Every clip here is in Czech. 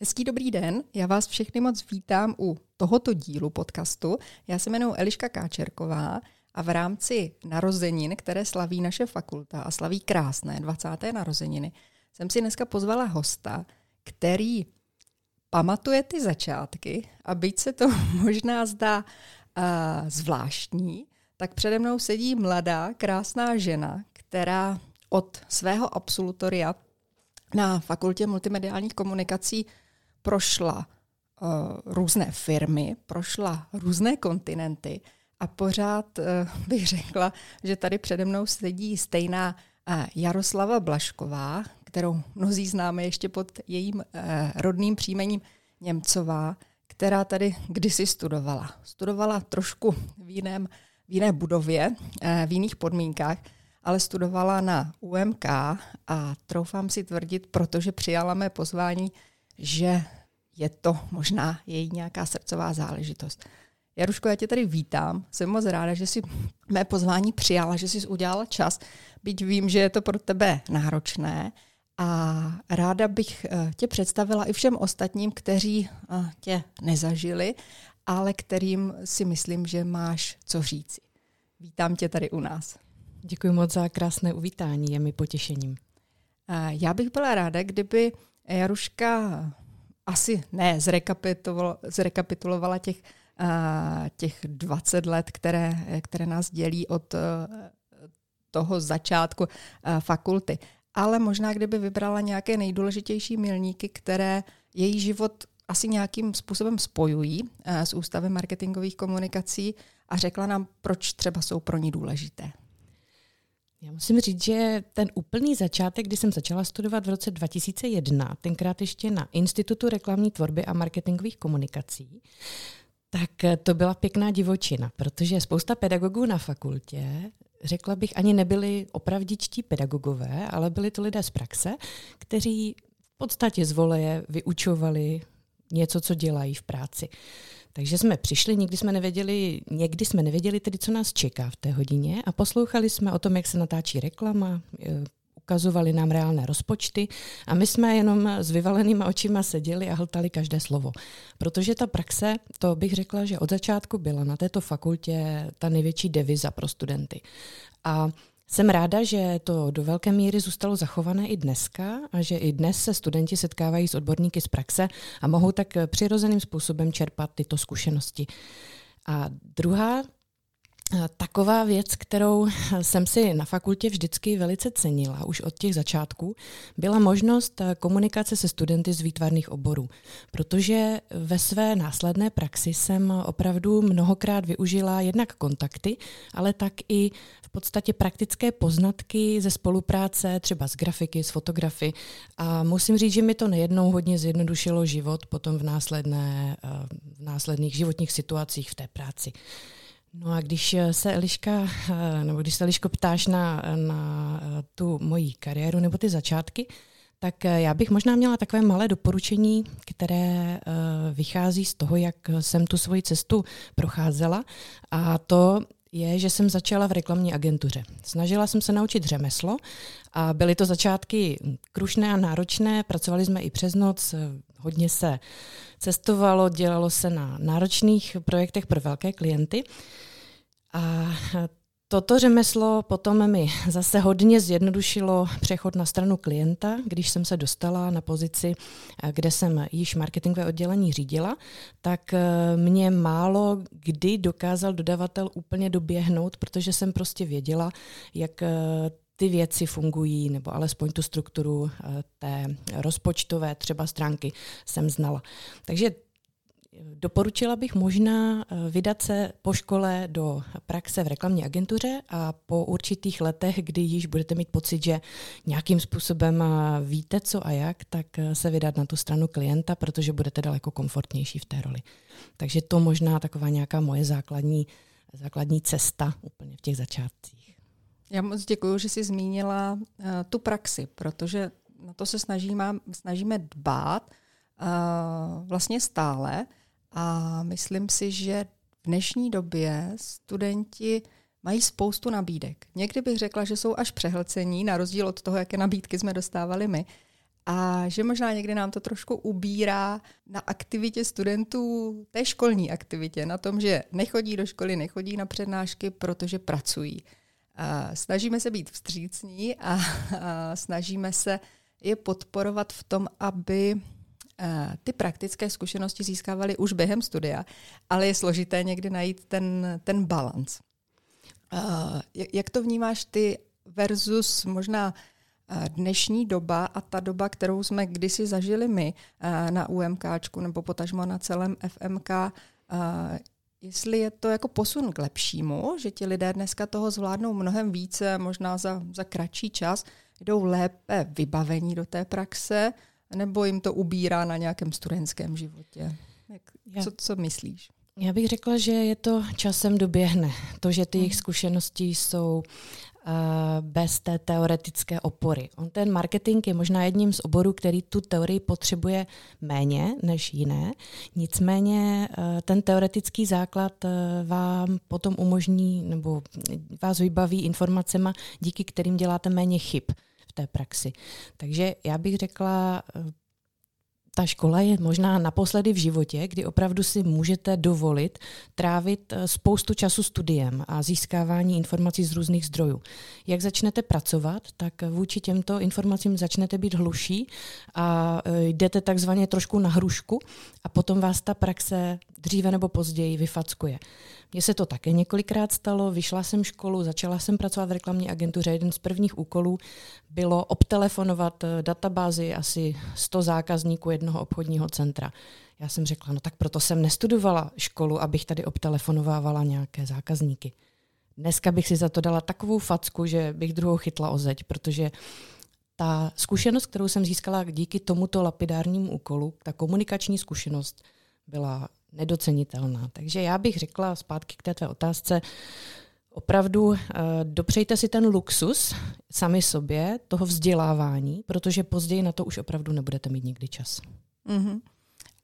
Hezký dobrý den, já vás všechny moc vítám u tohoto dílu podcastu. Já se jmenuji Eliška Káčerková a v rámci narozenin, které slaví naše fakulta a slaví krásné 20. narozeniny, jsem si dneska pozvala hosta, který pamatuje ty začátky a byť se to možná zdá uh, zvláštní, tak přede mnou sedí mladá, krásná žena, která od svého absolutoria na fakultě multimediálních komunikací prošla uh, různé firmy, prošla různé kontinenty a pořád uh, bych řekla, že tady přede mnou sedí stejná uh, Jaroslava Blašková, kterou mnozí známe ještě pod jejím uh, rodným příjmením Němcová, která tady kdysi studovala. Studovala trošku v, jiném, v jiné budově, v jiných podmínkách, ale studovala na UMK a troufám si tvrdit, protože přijala mé pozvání, že je to možná její nějaká srdcová záležitost. Jaruško, já tě tady vítám. Jsem moc ráda, že jsi mé pozvání přijala, že jsi udělala čas, byť vím, že je to pro tebe náročné. A ráda bych eh, tě představila i všem ostatním, kteří eh, tě nezažili, ale kterým si myslím, že máš co říci. Vítám tě tady u nás. Děkuji moc za krásné uvítání, je mi potěšením. Já bych byla ráda, kdyby Jaruška asi ne zrekapitulovala, zrekapitulovala těch, těch 20 let, které, které nás dělí od e, toho začátku e, fakulty. Ale možná, kdyby vybrala nějaké nejdůležitější milníky, které její život asi nějakým způsobem spojují s Ústavem marketingových komunikací a řekla nám, proč třeba jsou pro ní důležité. Já musím říct, že ten úplný začátek, kdy jsem začala studovat v roce 2001, tenkrát ještě na Institutu reklamní tvorby a marketingových komunikací, tak to byla pěkná divočina, protože spousta pedagogů na fakultě, řekla bych, ani nebyli opravdičtí pedagogové, ale byli to lidé z praxe, kteří v podstatě z voleje vyučovali něco, co dělají v práci. Takže jsme přišli, nikdy jsme nevěděli, někdy jsme nevěděli tedy, co nás čeká v té hodině a poslouchali jsme o tom, jak se natáčí reklama, e, ukazovali nám reálné rozpočty a my jsme jenom s vyvalenýma očima seděli a hltali každé slovo. Protože ta praxe, to bych řekla, že od začátku byla na této fakultě ta největší deviza pro studenty. A jsem ráda, že to do velké míry zůstalo zachované i dneska a že i dnes se studenti setkávají s odborníky z praxe a mohou tak přirozeným způsobem čerpat tyto zkušenosti. A druhá Taková věc, kterou jsem si na fakultě vždycky velice cenila už od těch začátků, byla možnost komunikace se studenty z výtvarných oborů, protože ve své následné praxi jsem opravdu mnohokrát využila jednak kontakty, ale tak i v podstatě praktické poznatky ze spolupráce třeba s grafiky, s fotografy a musím říct, že mi to nejednou hodně zjednodušilo život potom v, následné, v následných životních situacích v té práci. No a když se Eliška, nebo když se Eliško ptáš na, na tu moji kariéru nebo ty začátky, tak já bych možná měla takové malé doporučení, které vychází z toho, jak jsem tu svoji cestu procházela. A to je, že jsem začala v reklamní agentuře. Snažila jsem se naučit řemeslo a byly to začátky krušné a náročné. Pracovali jsme i přes noc, hodně se cestovalo, dělalo se na náročných projektech pro velké klienty. A Toto řemeslo potom mi zase hodně zjednodušilo přechod na stranu klienta, když jsem se dostala na pozici, kde jsem již marketingové oddělení řídila, tak eh, mě málo kdy dokázal dodavatel úplně doběhnout, protože jsem prostě věděla, jak eh, ty věci fungují, nebo alespoň tu strukturu eh, té rozpočtové třeba stránky jsem znala. Takže Doporučila bych možná eh, vydat se po škole do praxe v reklamní agentuře a po určitých letech, kdy již budete mít pocit, že nějakým způsobem eh, víte co a jak, tak eh, se vydat na tu stranu klienta, protože budete daleko komfortnější v té roli. Takže to možná taková nějaká moje základní, základní cesta úplně v těch začátcích. Já moc děkuji, že jsi zmínila uh, tu praxi, protože na to se snažíme, snažíme dbát uh, vlastně stále. A myslím si, že v dnešní době studenti mají spoustu nabídek. Někdy bych řekla, že jsou až přehlcení, na rozdíl od toho, jaké nabídky jsme dostávali my. a že možná někdy nám to trošku ubírá na aktivitě studentů, té školní aktivitě, na tom, že nechodí do školy, nechodí na přednášky, protože pracují. A snažíme se být vstřícní a, a snažíme se je podporovat v tom, aby ty praktické zkušenosti získávali už během studia, ale je složité někdy najít ten, ten balans. Jak to vnímáš ty versus možná dnešní doba a ta doba, kterou jsme kdysi zažili my na UMKčku nebo potažmo na celém FMK, jestli je to jako posun k lepšímu, že ti lidé dneska toho zvládnou mnohem více, možná za, za kratší čas, jdou lépe vybavení do té praxe, nebo jim to ubírá na nějakém studentském životě? Jak, co, co myslíš? Já bych řekla, že je to časem doběhne. To, že ty jejich hmm. zkušenosti jsou uh, bez té teoretické opory. On ten marketing je možná jedním z oborů, který tu teorii potřebuje méně než jiné. Nicméně uh, ten teoretický základ uh, vám potom umožní nebo vás vybaví informacemi, díky kterým děláte méně chyb té praxi. Takže já bych řekla, eh, ta škola je možná naposledy v životě, kdy opravdu si můžete dovolit trávit eh, spoustu času studiem a získávání informací z různých zdrojů. Jak začnete pracovat, tak vůči těmto informacím začnete být hluší a eh, jdete takzvaně trošku na hrušku a potom vás ta praxe dříve nebo později vyfackuje. Mně se to také několikrát stalo, vyšla jsem školu, začala jsem pracovat v reklamní agentuře. Jeden z prvních úkolů bylo obtelefonovat eh, databázi asi 100 zákazníků jednoho obchodního centra. Já jsem řekla, no tak proto jsem nestudovala školu, abych tady obtelefonovávala nějaké zákazníky. Dneska bych si za to dala takovou facku, že bych druhou chytla o zeď, protože ta zkušenost, kterou jsem získala díky tomuto lapidárnímu úkolu, ta komunikační zkušenost, byla nedocenitelná. Takže já bych řekla zpátky k té tvé otázce, opravdu uh, dopřejte si ten luxus sami sobě, toho vzdělávání, protože později na to už opravdu nebudete mít nikdy čas. Mm-hmm.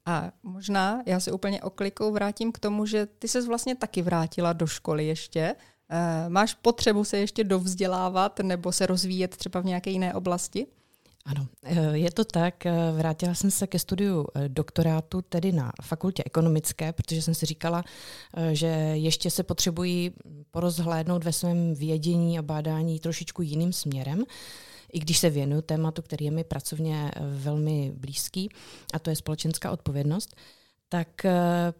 A možná já se úplně oklikou vrátím k tomu, že ty se vlastně taky vrátila do školy ještě. Uh, máš potřebu se ještě dovzdělávat nebo se rozvíjet třeba v nějaké jiné oblasti? Ano, eh, je to tak. Eh, vrátila jsem se ke studiu eh, doktorátu, tedy na fakultě ekonomické, protože jsem si říkala, že ještě se potřebují porozhlédnout ve svém vědění a bádání trošičku jiným směrem i když se věnuju tématu, který je mi pracovně velmi blízký, a to je společenská odpovědnost, tak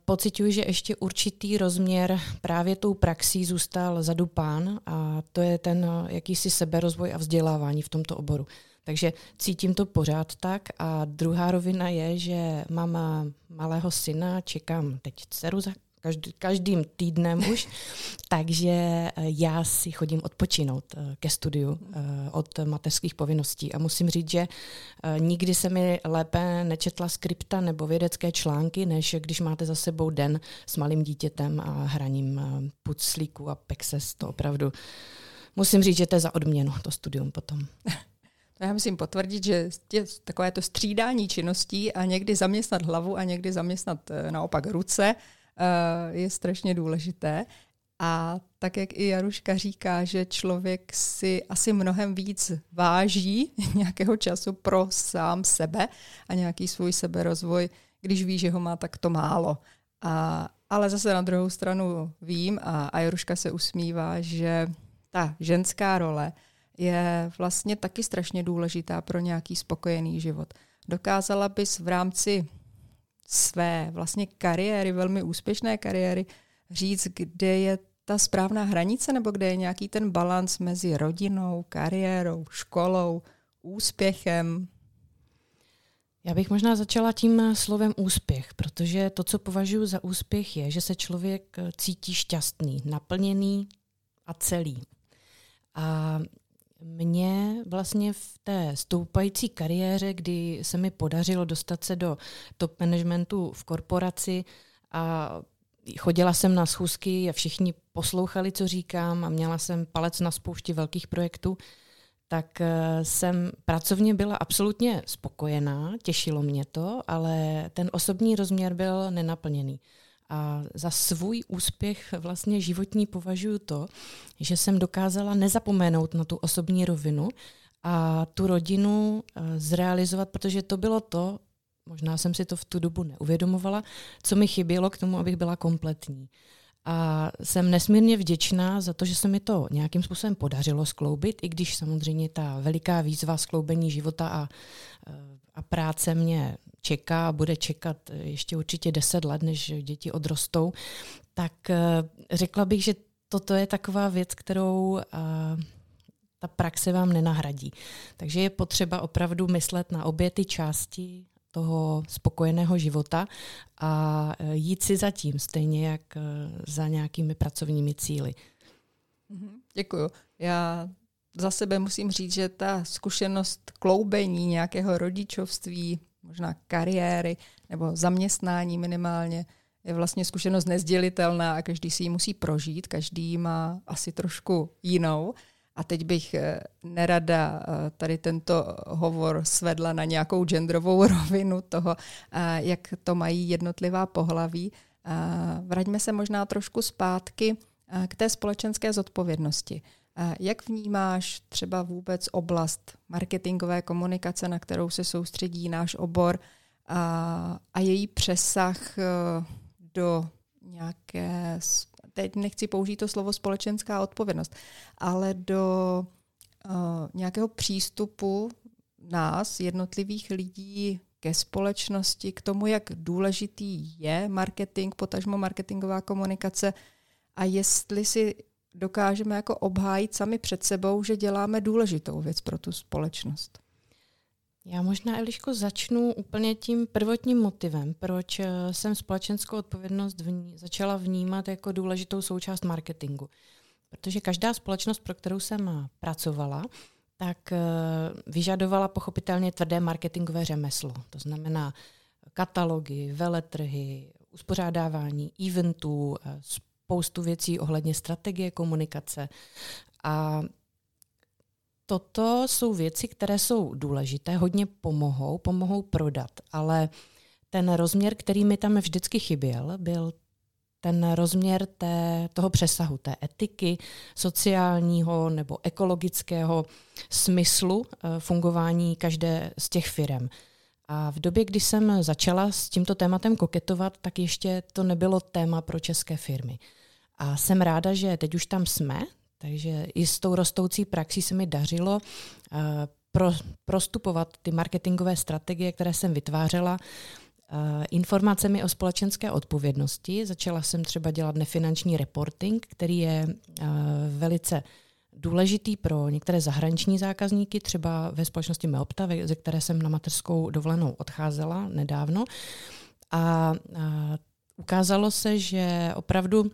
pocituji, že ještě určitý rozměr právě tou praxí zůstal zadupán a to je ten jakýsi seberozvoj a vzdělávání v tomto oboru. Takže cítím to pořád tak. A druhá rovina je, že mám malého syna, čekám teď dceru za každý, každým týdnem už, takže eh, já si chodím odpočinout eh, ke studiu eh, od mateřských povinností a musím říct, že nikdy se mi lépe nečetla skripta nebo vědecké články, než když máte za sebou den s malým dítětem a hraním puclíku a pexes, to opravdu musím říct, že to je za odměnu, to studium potom. Já musím potvrdit, že tě, takové to střídání činností a někdy zaměstnat hlavu a někdy zaměstnat eh, naopak ruce eh, je strašně důležité. A tak, jak i Jaruška říká, že člověk si asi mnohem víc váží nějakého času pro sám sebe a nějaký svůj seberozvoj, když ví, že ho má takto málo. A, ale zase na druhou stranu vím, a, a Jaruška se usmívá, že ta ženská role je vlastně taky strašně důležitá pro nějaký spokojený život. Dokázala bys v rámci své vlastně kariéry, velmi úspěšné kariéry, říct, kde je ta správná hranice nebo kde je nějaký ten balans mezi rodinou, kariérou, školou, úspěchem? Já bych možná začala tím slovem úspěch, protože to, co považuji za úspěch, je, že se člověk cítí šťastný, naplněný a celý. A mě vlastně v té stoupající kariéře, kdy se mi podařilo dostat se do top managementu v korporaci a chodila jsem na schůzky a všichni poslouchali, co říkám a měla jsem palec na spoušti velkých projektů, tak eh, jsem pracovně byla absolutně spokojená, těšilo mě to, ale ten osobní rozměr byl nenaplněný. A za svůj úspěch vlastně životní považuji to, že jsem dokázala nezapomenout na tu osobní rovinu a tu rodinu zrealizovat, protože to bylo to, možná jsem si to v tu dobu neuvědomovala, co mi chybělo k tomu, abych byla kompletní. A jsem nesmírně vděčná za to, že se mi to nějakým způsobem podařilo skloubit, i když samozřejmě ta veliká výzva skloubení života a, a práce mě čeká a bude čekat ještě určitě deset let, než děti odrostou, tak eh, řekla bych, že toto je taková věc, kterou eh, ta praxe vám nenahradí. Takže je potřeba opravdu myslet na obě ty části toho spokojeného života a jít si za tím, stejně jak za nějakými pracovními cíly. Mhm, děkuju. Já za sebe musím říct, že ta zkušenost kloubení nějakého rodičovství, možná kariéry nebo zaměstnání minimálně, je vlastně zkušenost nezdělitelná a každý si ji musí prožít, každý má asi trošku jinou. A teď bych eh, nerada eh, tady tento hovor svedla na nějakou genderovou rovinu toho, eh, jak to mají jednotlivá pohlaví. Vraťme se možná trošku zpátky k té společenské zodpovědnosti. Jak vnímáš třeba vůbec oblast marketingové komunikace, na kterou se soustředí náš obor a, a její přesah do nějaké teď nechci použít to slovo společenská odpovědnost, ale do uh, nějakého přístupu nás, jednotlivých lidí, ke společnosti, k tomu, jak důležitý je marketing, potažmo marketingová komunikace a jestli si dokážeme jako obhájit sami před sebou, že děláme důležitou věc pro tu společnost. Já možná, Eliško, začnu úplně tím prvotním motivem, proč eh, jsem společenskou odpovědnost vní, začala vnímat jako důležitou součást marketingu. Protože každá společnost, pro kterou jsem pracovala, tak eh, vyžadovala pochopitelně tvrdé marketingové řemeslo. To znamená katalogy, veletrhy, uspořádávání eventů, eh, spoustu věcí ohledně strategie komunikace. A toto jsou věci, které jsou důležité, hodně pomohou, pomohou prodat, ale ten rozměr, který mi tam vždycky chyběl, byl ten rozměr té, toho přesahu, té etiky, sociálního nebo ekologického smyslu uh, fungování každé z těch firm. A v době, kdy jsem začala s tímto tématem koketovat, tak ještě to nebylo téma pro české firmy. A jsem ráda, že teď už tam jsme, takže i s tou rostoucí praxí se mi dařilo uh, pro, prostupovat ty marketingové strategie, které jsem vytvářela, uh, informacemi o společenské odpovědnosti. Začala jsem třeba dělat nefinanční reporting, který je uh, velice důležitý pro některé zahraniční zákazníky, třeba ve společnosti Meopta, ze které jsem na mateřskou dovolenou odcházela nedávno. A, a ukázalo se, že opravdu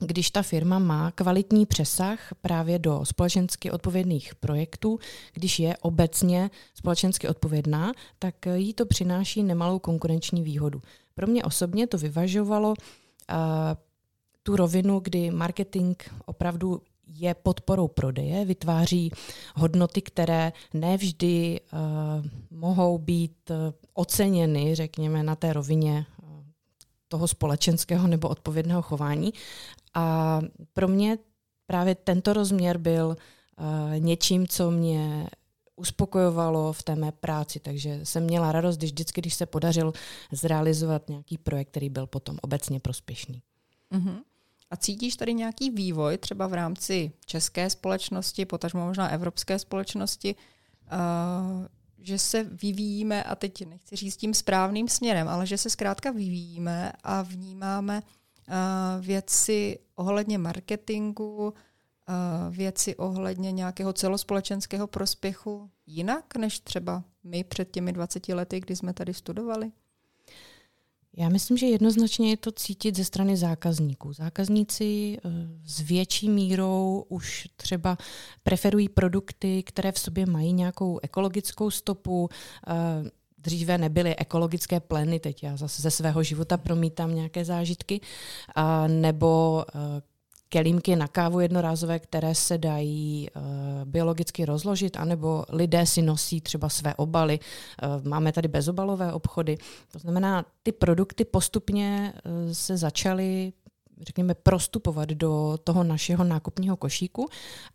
když ta firma má kvalitní přesah právě do společensky odpovědných projektů, když je obecně společensky odpovědná, tak jí to přináší nemalou konkurenční výhodu. Pro mě osobně to vyvažovalo uh, tu rovinu, kdy marketing opravdu je podporou prodeje, vytváří hodnoty, které nevždy uh, mohou být uh, oceněny, řekněme, na té rovině toho společenského nebo odpovědného chování. A pro mě právě tento rozměr byl uh, něčím, co mě uspokojovalo v té mé práci, takže jsem měla radost, když vždycky, když se podařil zrealizovat nějaký projekt, který byl potom obecně prospěšný. Uh-huh. A cítíš tady nějaký vývoj třeba v rámci české společnosti, potažmo možná evropské společnosti, uh, že se vyvíjíme, a teď nechci říct tím správným směrem, ale že se zkrátka vyvíjíme a vnímáme uh, věci ohledně marketingu, uh, věci ohledně nějakého celospolečenského prospěchu jinak, než třeba my před těmi 20 lety, kdy jsme tady studovali? Já myslím, že jednoznačně je to cítit ze strany zákazníků. Zákazníci eh, s větší mírou už třeba preferují produkty, které v sobě mají nějakou ekologickou stopu. Eh, dříve nebyly ekologické pleny, teď já zase ze svého života promítám nějaké zážitky, nebo eh, kelímky na kávu jednorázové, které se dají uh, biologicky rozložit, anebo lidé si nosí třeba své obaly. Uh, máme tady bezobalové obchody. To znamená, ty produkty postupně uh, se začaly řekněme, prostupovat do toho našeho nákupního košíku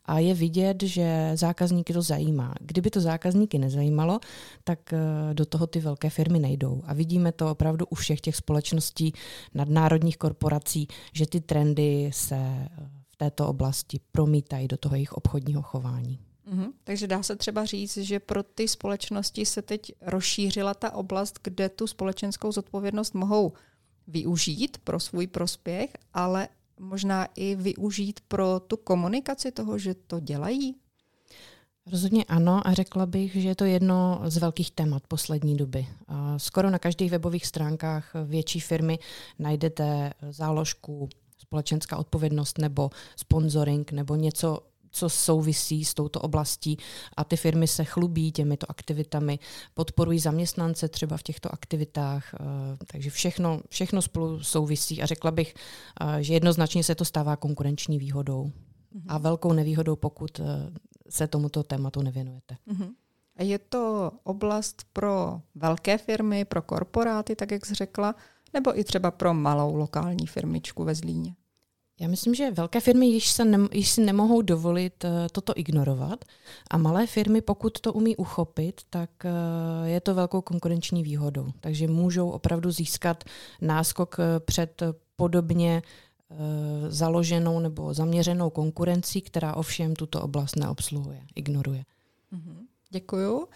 a je vidět, že zákazníky to zajímá. Kdyby to zákazníky nezajímalo, tak eh, do toho ty velké firmy nejdou. A vidíme to opravdu u všech těch společností, nadnárodních korporací, že ty trendy se eh, v této oblasti promítají do toho jejich obchodního chování. Mm-hmm. Takže dá se třeba říct, že pro ty společnosti se teď rozšířila ta oblast, kde tu společenskou zodpovědnost mohou využít pro svůj prospěch, ale možná i využít pro tu komunikaci toho, že to dělají? Rozhodně ano a řekla bych, že je to jedno z velkých témat poslední doby. Skoro na každých webových stránkách větší firmy najdete záložku společenská odpovědnost nebo sponsoring nebo něco co souvisí s touto oblastí a ty firmy se chlubí těmito aktivitami, podporují zaměstnance třeba v těchto aktivitách, eh, takže všechno, všechno spolu souvisí a řekla bych, eh, že jednoznačně se to stává konkurenční výhodou a mhm. velkou nevýhodou, pokud eh, se tomuto tématu nevěnujete. Uh-huh. A je to oblast pro velké firmy, pro korporáty, tak jak jsi řekla, nebo i třeba pro malou lokální firmičku ve Zlíně? Já myslím, že velké firmy již, se ne, již si nemohou dovolit uh, toto ignorovat a malé firmy, pokud to umí uchopit, tak uh, je to velkou konkurenční výhodou. Takže můžou opravdu získat náskok uh, před podobně založenou nebo zaměřenou konkurencí, která ovšem tuto oblast neobsluhuje, ignoruje. Mm-hmm. Děkuju.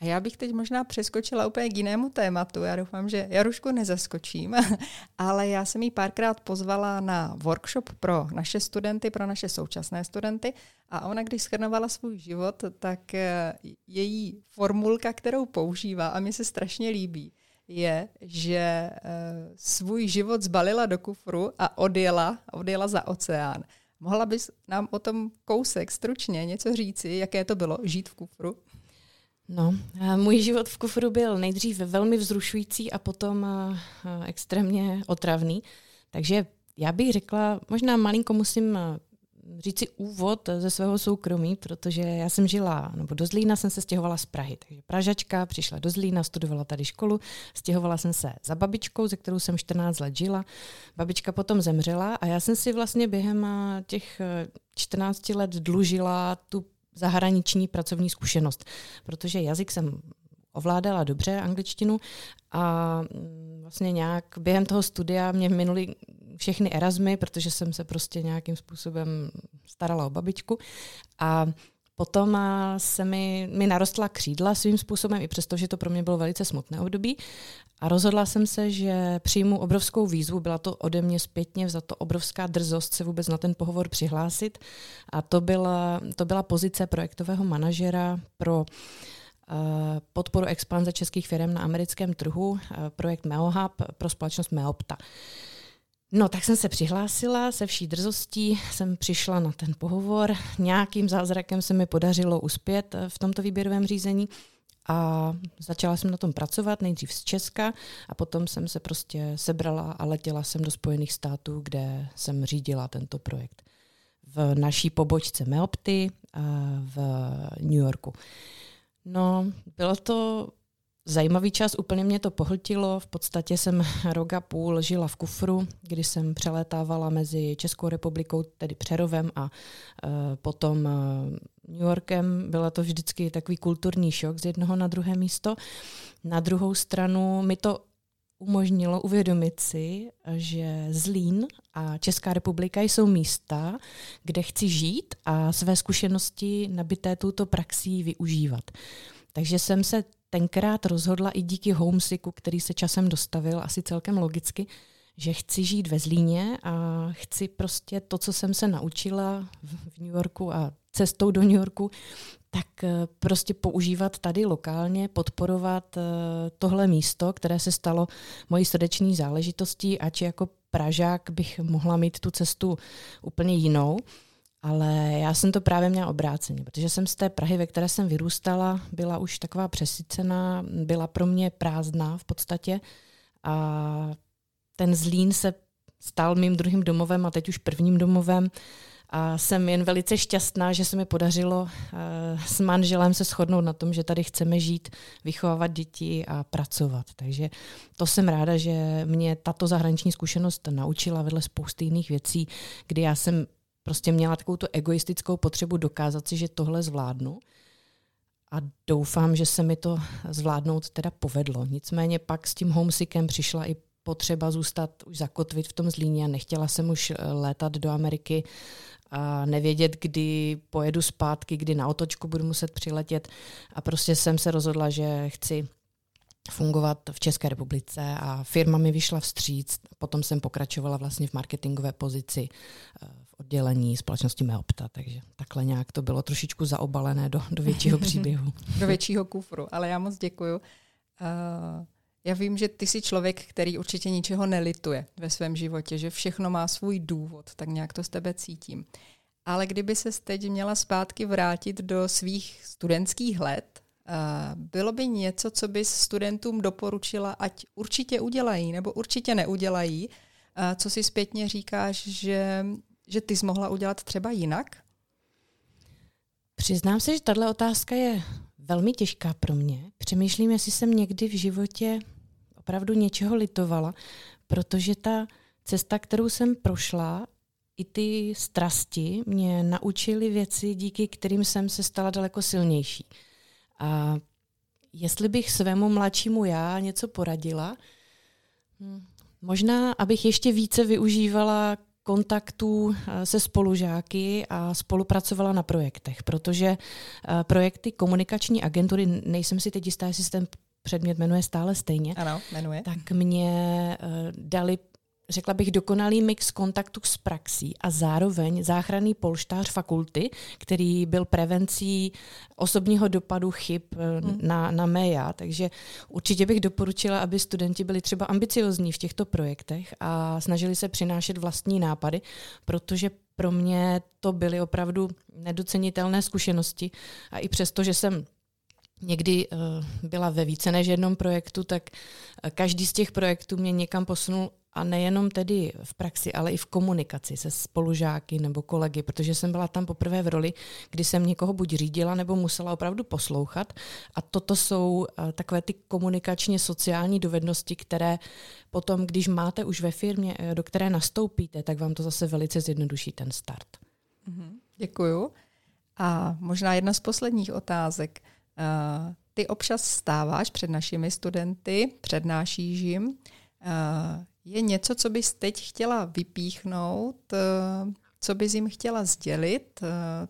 A já bych teď možná přeskočila úplně k jinému tématu. Já doufám, že Jarušku nezaskočím, ale já jsem jí párkrát pozvala na workshop pro naše studenty, pro naše současné studenty a ona, když schrnovala svůj život, tak eh, její formulka, kterou používá a mi se strašně líbí, je, že eh, svůj život zbalila do kufru a odjela, odjela za oceán. Mohla bys nám o tom kousek stručně něco říci, jaké to bylo žít v kufru? No, můj život v kufru byl nejdřív velmi vzrušující a potom extrémně otravný. Takže já bych řekla, možná malinko musím říci úvod ze svého soukromí, protože já jsem žila, nebo do Zlína jsem se stěhovala z Prahy. Takže Pražačka přišla do Zlína, studovala tady školu, stěhovala jsem se za babičkou, ze kterou jsem 14 let žila. Babička potom zemřela a já jsem si vlastně během těch 14 let dlužila tu zahraniční pracovní zkušenost, protože jazyk jsem ovládala dobře angličtinu a mm, vlastně nějak během toho studia mě minuli všechny Erasmy, protože jsem se prostě nějakým způsobem starala o babičku. A Potom se mi, mi narostla křídla svým způsobem, i přesto, že to pro mě bylo velice smutné období. A rozhodla jsem se, že přijmu obrovskou výzvu, byla to ode mě zpětně za to obrovská drzost se vůbec na ten pohovor přihlásit. A to byla, to byla pozice projektového manažera pro podporu expanze českých firm na americkém trhu, projekt Meohub pro společnost Meopta. No, tak jsem se přihlásila, se vší drzostí jsem přišla na ten pohovor. Nějakým zázrakem se mi podařilo uspět eh, v tomto výběrovém řízení a začala jsem na tom pracovat, nejdřív z Česka a potom jsem se prostě sebrala a letěla jsem do Spojených států, kde jsem řídila tento projekt. V naší pobočce Meopty v New Yorku. No, bylo to zajímavý čas, úplně mě to pohltilo. V podstatě jsem rok a půl žila v kufru, kdy jsem přelétávala mezi Českou republikou, tedy Přerovem a uh, potom uh, New Yorkem. Byla to vždycky takový kulturní šok z jednoho na druhé místo. Na druhou stranu mi to umožnilo uvědomit si, že Zlín a Česká republika jsou místa, kde chci žít a své zkušenosti nabité touto praxí využívat. Takže jsem se tenkrát rozhodla i díky homesicku, který se časem dostavil, asi celkem logicky, že chci žít ve Zlíně a chci prostě to, co jsem se naučila v New Yorku a cestou do New Yorku, tak eh, prostě používat tady lokálně, podporovat eh, tohle místo, které se stalo mojí srdeční záležitostí, ať jako Pražák bych mohla mít tu cestu úplně jinou. Ale já jsem to právě měla obráceně, protože jsem z té Prahy, ve které jsem vyrůstala, byla už taková přesycená, byla pro mě prázdná v podstatě a ten Zlín se stal mým druhým domovem a teď už prvním domovem A jsem jen velice šťastná, že se mi podařilo uh, s manželem se shodnout na tom, že tady chceme žít, vychovávat děti a pracovat. Takže to jsem ráda, že mě tato zahraniční zkušenost naučila vedle spousty jiných věcí, kdy já jsem prostě měla takovou tu egoistickou potřebu dokázat si, že tohle zvládnu. A doufám, že se mi to zvládnout teda povedlo. Nicméně pak s tím homesickem přišla i potřeba zůstat, už zakotvit v tom Zlíně. Nechtěla jsem už eh, létat do Ameriky a nevědět, kdy pojedu zpátky, kdy na otočku budu muset přiletět. A prostě jsem se rozhodla, že chci fungovat v České republice a firma mi vyšla vstříc. Potom jsem pokračovala vlastně v marketingové pozici eh, oddělení společnosti Meopta, takže takhle nějak to bylo trošičku zaobalené do, do většího příběhu. do většího kufru, ale já moc děkuju. Uh, já vím, že ty jsi člověk, který určitě ničeho nelituje ve svém životě, že všechno má svůj důvod, tak nějak to z tebe cítím. Ale kdyby se teď měla zpátky vrátit do svých studentských let, bylo by něco, co bys studentům doporučila, ať určitě udělají nebo určitě neudělají, co si zpětně říkáš, že, že ty jsi mohla udělat třeba jinak? Přiznám se, že tahle otázka je velmi těžká pro mě. Přemýšlím, jestli jsem někdy v životě opravdu něčeho litovala, protože ta cesta, kterou jsem prošla, i ty strasti mě naučily věci, díky kterým jsem se stala daleko silnější. A jestli bych svému mladšímu já něco poradila, hm, možná, abych ještě více využívala kontaktů eh, se spolužáky a spolupracovala na projektech, protože eh, projekty komunikační agentury, nejsem si teď jistá, jestli se ten předmět jmenuje stále stejně, ano, jmenuje. tak mě eh, dali řekla bych, dokonalý mix kontaktu s praxí a zároveň záchranný polštář fakulty, který byl prevencí osobního dopadu chyb hmm. na, na méja. Takže určitě bych doporučila, aby studenti byli třeba ambiciozní v těchto projektech a snažili se přinášet vlastní nápady, protože pro mě to byly opravdu nedocenitelné zkušenosti. A i přesto, že jsem někdy uh, byla ve více než jednom projektu, tak každý z těch projektů mě někam posunul a nejenom tedy v praxi, ale i v komunikaci se spolužáky nebo kolegy, protože jsem byla tam poprvé v roli, kdy jsem někoho buď řídila nebo musela opravdu poslouchat. A toto jsou uh, takové ty komunikačně sociální dovednosti, které potom, když máte už ve firmě, uh, do které nastoupíte, tak vám to zase velice zjednoduší ten start. Mm-hmm. Děkuju. A možná jedna z posledních otázek. Uh, ty občas stáváš před našimi studenty, přednášíš jim. Je něco, co bys teď chtěla vypíchnout, eh, co bys jim chtěla sdělit, eh,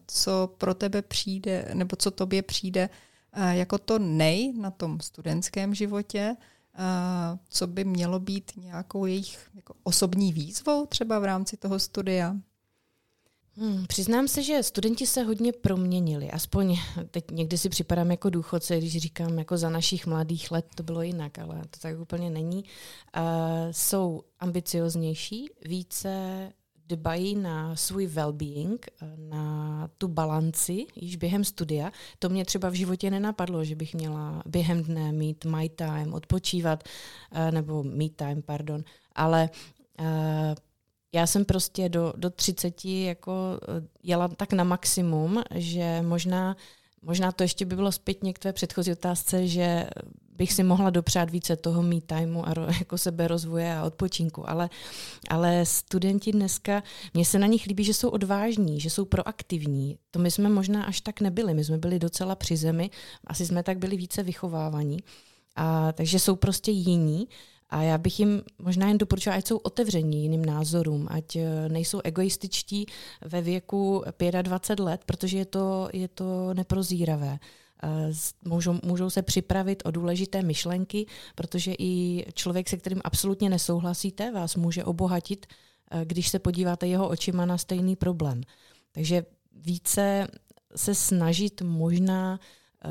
co pro tebe přijde, nebo co tobě přijde eh, jako to nej na tom studentském životě, co by mělo být nějakou jejich jako osobní výzvou třeba v rámci toho studia? Hmm, přiznám se, že studenti se hodně proměnili. Aspoň teď někdy si připadám jako důchodce, když říkám, jako za našich mladých let to bylo jinak, ale to tak úplně není. Uh, jsou ambicioznější, více dbají na svůj well-being, na tu balanci již během studia. To mě třeba v životě nenapadlo, že bych měla během dne mít my time, odpočívat, nebo me time, pardon. Ale já jsem prostě do, do 30 jako eh, jela tak na maximum, že možná, možná to ještě by bylo zpětně k tvé předchozí otázce, že bych si mohla dopřát více toho me timeu a jako sebe rozvoje a odpočinku. Ale, ale studenti dneska, mně se na nich líbí, že jsou odvážní, že jsou proaktivní. To my jsme možná až tak nebyli. My jsme byli docela při zemi, asi jsme tak byli více vychovávaní. A, takže jsou prostě jiní. A já bych jim možná jen doporučila, ať jsou otevření jiným názorům, ať eh, nejsou egoističtí ve věku 25 let, protože je to, je to neprozíravé. Eh, můžou, můžou se připravit o důležité myšlenky, protože i člověk, se kterým absolutně nesouhlasíte, vás může obohatit, eh, když se podíváte jeho očima na stejný problém. Takže více se snažit možná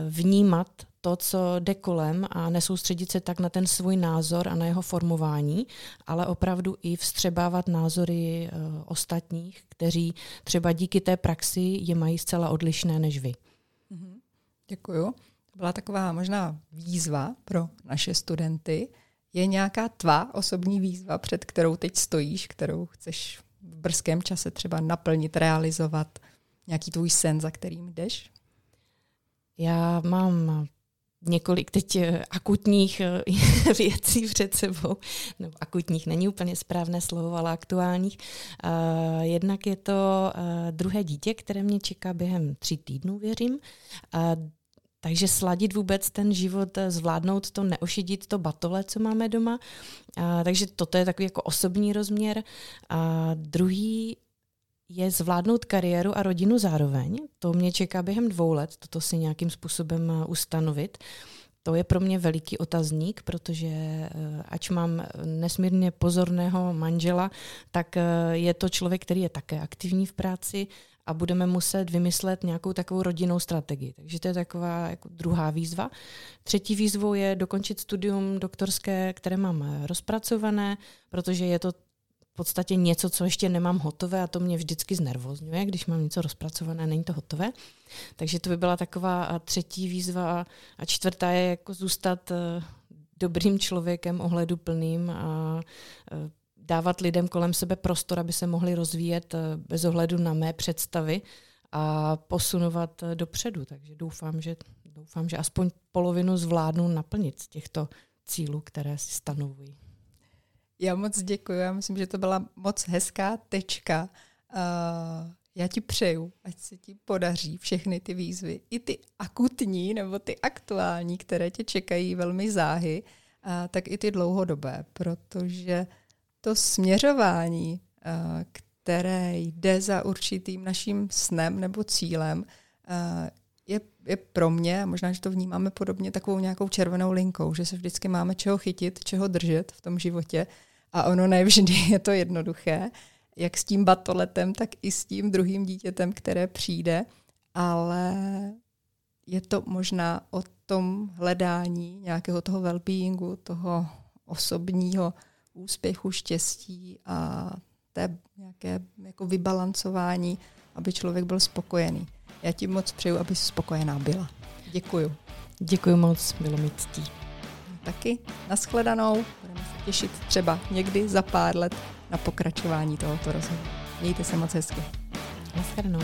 vnímat to, co jde kolem a nesoustředit se tak na ten svůj názor a na jeho formování, ale opravdu i vstřebávat názory uh, ostatních, kteří třeba díky té praxi je mají zcela odlišné než vy. Mm-hmm. Děkuju. To byla taková možná výzva pro naše studenty. Je nějaká tvá osobní výzva, před kterou teď stojíš, kterou chceš v brzkém čase třeba naplnit, realizovat nějaký tvůj sen, za kterým jdeš? Já mám několik teď eh, akutních eh, věcí před sebou. No, akutních není úplně správné slovo, ale aktuálních. Uh, jednak je to uh, druhé dítě, které mě čeká během tří týdnů, věřím. Takže sladit vůbec ten život, zvládnout to, neošidit to batole, co máme doma. A, takže toto je takový jako osobní rozměr. A druhý je zvládnout kariéru a rodinu zároveň. To mě čeká během dvou let, toto si nějakým způsobem eh, ustanovit. To je pro mě veliký otazník, protože eh, ač mám nesmírně pozorného manžela, tak eh, je to člověk, který je také aktivní v práci a budeme muset vymyslet nějakou takovou rodinnou strategii. Takže to je taková jako druhá výzva. Třetí výzvou je dokončit studium doktorské, které mám rozpracované, protože je to podstatě něco, co ještě nemám hotové a to mě vždycky znervozňuje, když mám něco rozpracované, není to hotové. Takže to by byla taková třetí výzva a čtvrtá je jako zůstat eh, dobrým člověkem, ohleduplným a eh, dávat lidem kolem sebe prostor, aby se mohli rozvíjet eh, bez ohledu na mé představy a posunovat dopředu. Takže doufám, že, doufám, že aspoň polovinu zvládnu naplnit z těchto cílů, které si stanovují. Já moc děkuji, já myslím, že to byla moc hezká tečka. Uh, já ti přeju, ať se ti podaří všechny ty výzvy, i ty akutní nebo ty aktuální, které tě čekají velmi záhy, uh, tak i ty dlouhodobé, protože to směřování, uh, které jde za určitým naším snem nebo cílem, uh, je, je pro mě, a možná, že to vnímáme podobně, takovou nějakou červenou linkou, že se vždycky máme čeho chytit, čeho držet v tom životě a ono nevždy je to jednoduché, jak s tím batoletem, tak i s tím druhým dítětem, které přijde, ale je to možná o tom hledání nějakého toho well-beingu, toho osobního úspěchu, štěstí a té nějaké jako vybalancování, aby člověk byl spokojený. Já ti moc přeju, aby si spokojená byla. Děkuju. Děkuji moc, bylo mi ctí. Taky naschledanou. Budeme se těšit třeba někdy za pár let na pokračování tohoto rozhovoru. Mějte se moc hezky. Naschledanou.